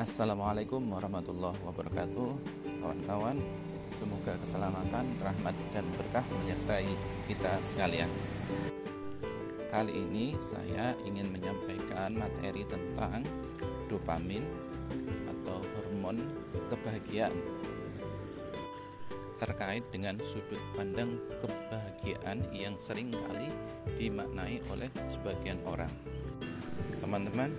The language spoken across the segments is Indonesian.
Assalamualaikum warahmatullahi wabarakatuh Kawan-kawan. Semoga keselamatan, rahmat, dan berkah menyertai kita sekalian. Kali ini saya ingin menyampaikan materi tentang dopamin atau hormon kebahagiaan. Terkait dengan sudut pandang kebahagiaan yang sering kali dimaknai oleh sebagian orang. Teman-teman,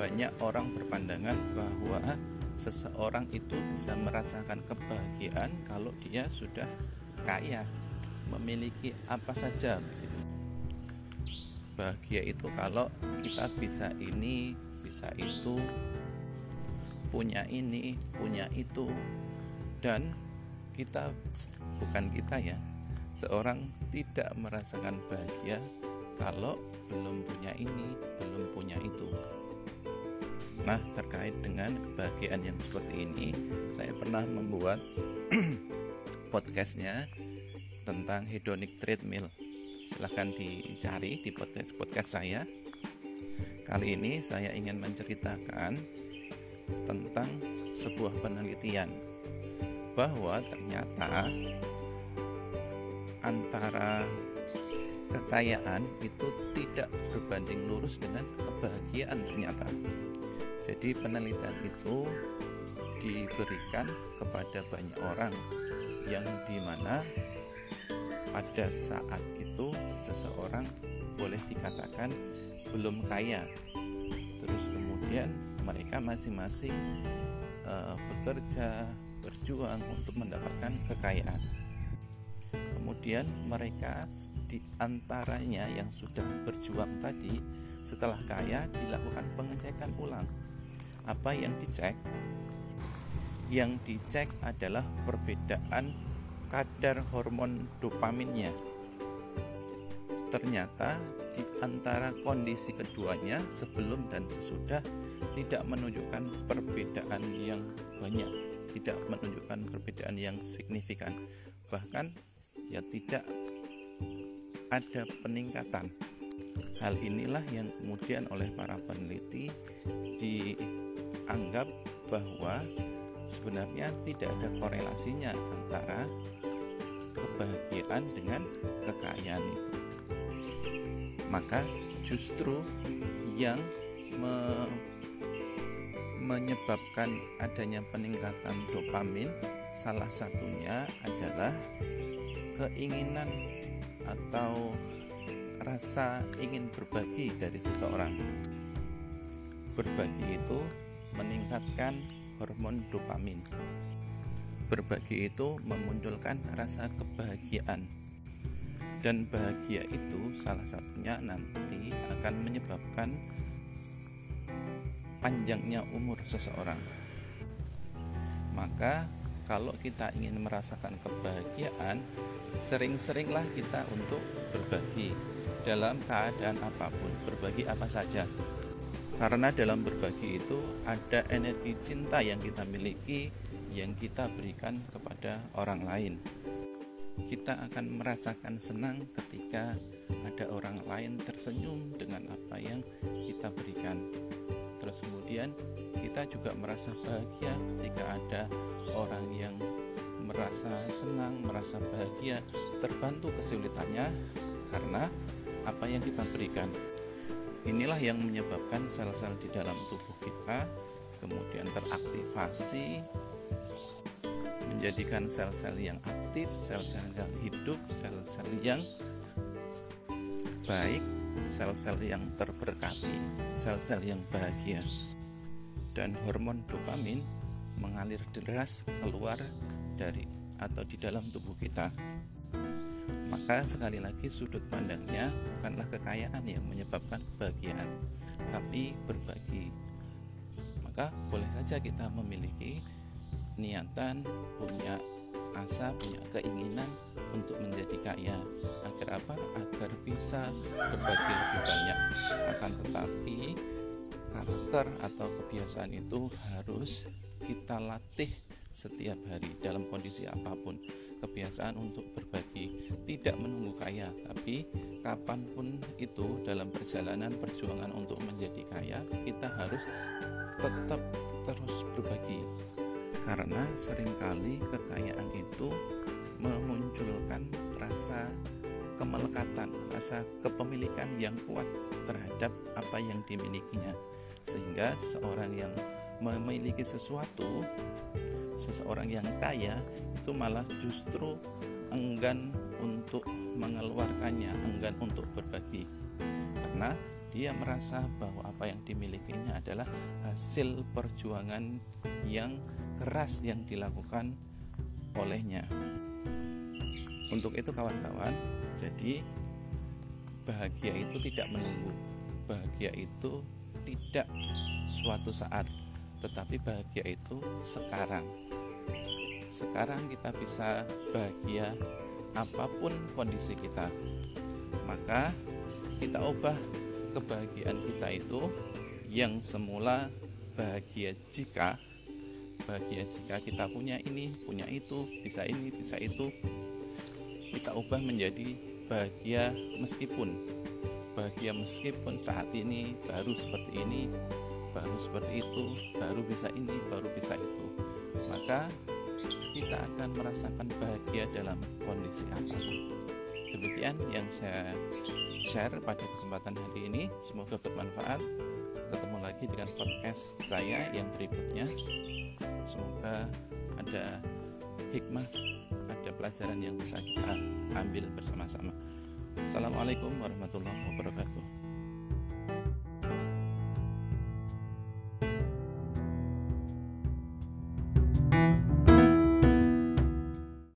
banyak orang berpandangan bahwa seseorang itu bisa merasakan kebahagiaan kalau dia sudah kaya, memiliki apa saja. Bahagia itu kalau kita bisa ini, bisa itu, punya ini, punya itu, dan kita bukan kita ya, seorang tidak merasakan bahagia kalau belum punya ini, belum punya itu. Nah, terkait dengan kebahagiaan yang seperti ini, saya pernah membuat podcastnya tentang hedonic treadmill. Silahkan dicari di podcast podcast saya. Kali ini saya ingin menceritakan tentang sebuah penelitian bahwa ternyata antara kekayaan itu tidak berbanding lurus dengan kebahagiaan ternyata. Jadi penelitian itu diberikan kepada banyak orang yang di mana pada saat itu seseorang boleh dikatakan belum kaya. Terus kemudian mereka masing-masing uh, bekerja, berjuang untuk mendapatkan kekayaan. Kemudian mereka di antaranya yang sudah berjuang tadi setelah kaya dilakukan pengecekan ulang apa yang dicek? Yang dicek adalah perbedaan kadar hormon dopaminnya. Ternyata di antara kondisi keduanya sebelum dan sesudah tidak menunjukkan perbedaan yang banyak, tidak menunjukkan perbedaan yang signifikan. Bahkan ya tidak ada peningkatan. Hal inilah yang kemudian oleh para peneliti di anggap bahwa sebenarnya tidak ada korelasinya antara kebahagiaan dengan kekayaan itu. Maka justru yang me menyebabkan adanya peningkatan dopamin salah satunya adalah keinginan atau rasa ingin berbagi dari seseorang. Berbagi itu meningkatkan hormon dopamin. Berbagi itu memunculkan rasa kebahagiaan. Dan bahagia itu salah satunya nanti akan menyebabkan panjangnya umur seseorang. Maka kalau kita ingin merasakan kebahagiaan, sering-seringlah kita untuk berbagi dalam keadaan apa pun, berbagi apa saja karena dalam berbagi itu ada energi cinta yang kita miliki yang kita berikan kepada orang lain. Kita akan merasakan senang ketika ada orang lain tersenyum dengan apa yang kita berikan. Terus kemudian kita juga merasa bahagia ketika ada orang yang merasa senang, merasa bahagia, terbantu kesulitannya karena apa yang kita berikan. Inilah yang menyebabkan sel-sel di dalam tubuh kita kemudian teraktivasi menjadikan sel-sel yang aktif, sel-sel yang hidup, sel-sel yang baik, sel-sel yang terberkati, sel-sel yang bahagia. Dan hormon dopamin mengalir deras keluar dari atau di dalam tubuh kita. Maka sekali lagi sudut pandangnya bukanlah kekayaan yang menyebabkan kebahagiaan, tapi berbagi. Maka boleh saja kita memiliki niatan, punya asa, punya keinginan untuk menjadi kaya. Agar apa? Agar bisa berbagi lebih banyak. Akan tetapi karakter atau kebiasaan itu harus kita latih setiap hari dalam kondisi apa pun kebiasaan untuk berbagi tidak menunggu kaya tapi kapan pun itu dalam perjalanan perjuangan untuk menjadi kaya kita harus tetap terus berbagi karena sering kali kekayaan itu memunculkan rasa kemelekatan, rasa kepemilikan yang kuat terhadap apa yang dimilikinya. Sehingga seseorang yang memiliki sesuatu, seseorang yang kaya itu malah justru enggan untuk mengeluarkannya, enggan untuk berbagi. Karena dia merasa bahwa apa yang dimilikinya adalah hasil perjuangan yang keras yang dilakukan olehnya. Untuk itu kawan-kawan, jadi bahagia itu tidak menunggu. Bahagia itu tidak suatu saat, tetapi bahagia itu sekarang. Sekarang kita bisa bahagia apa pun kondisi kita. Maka kita ubah kebahagiaan kita itu yang semula bahagia jika bahagia jika kita punya ini, punya itu, bisa ini, bisa itu, kita ubah menjadi bahagia meskipun bahagia meskipun saat ini baru seperti ini baru seperti itu baru bisa ini baru bisa itu. Maka kita akan merasakan bahagia dalam kondisi apa pun demikian yang saya share pada kesempatan hari ini. Semoga bermanfaat ketemu lagi dengan podcast saya yang berikutnya semoga ada hikmah ada pelajaran yang bisa kita ambil bersama-sama. Assalamualaikum warahmatullahi wabarakatuh.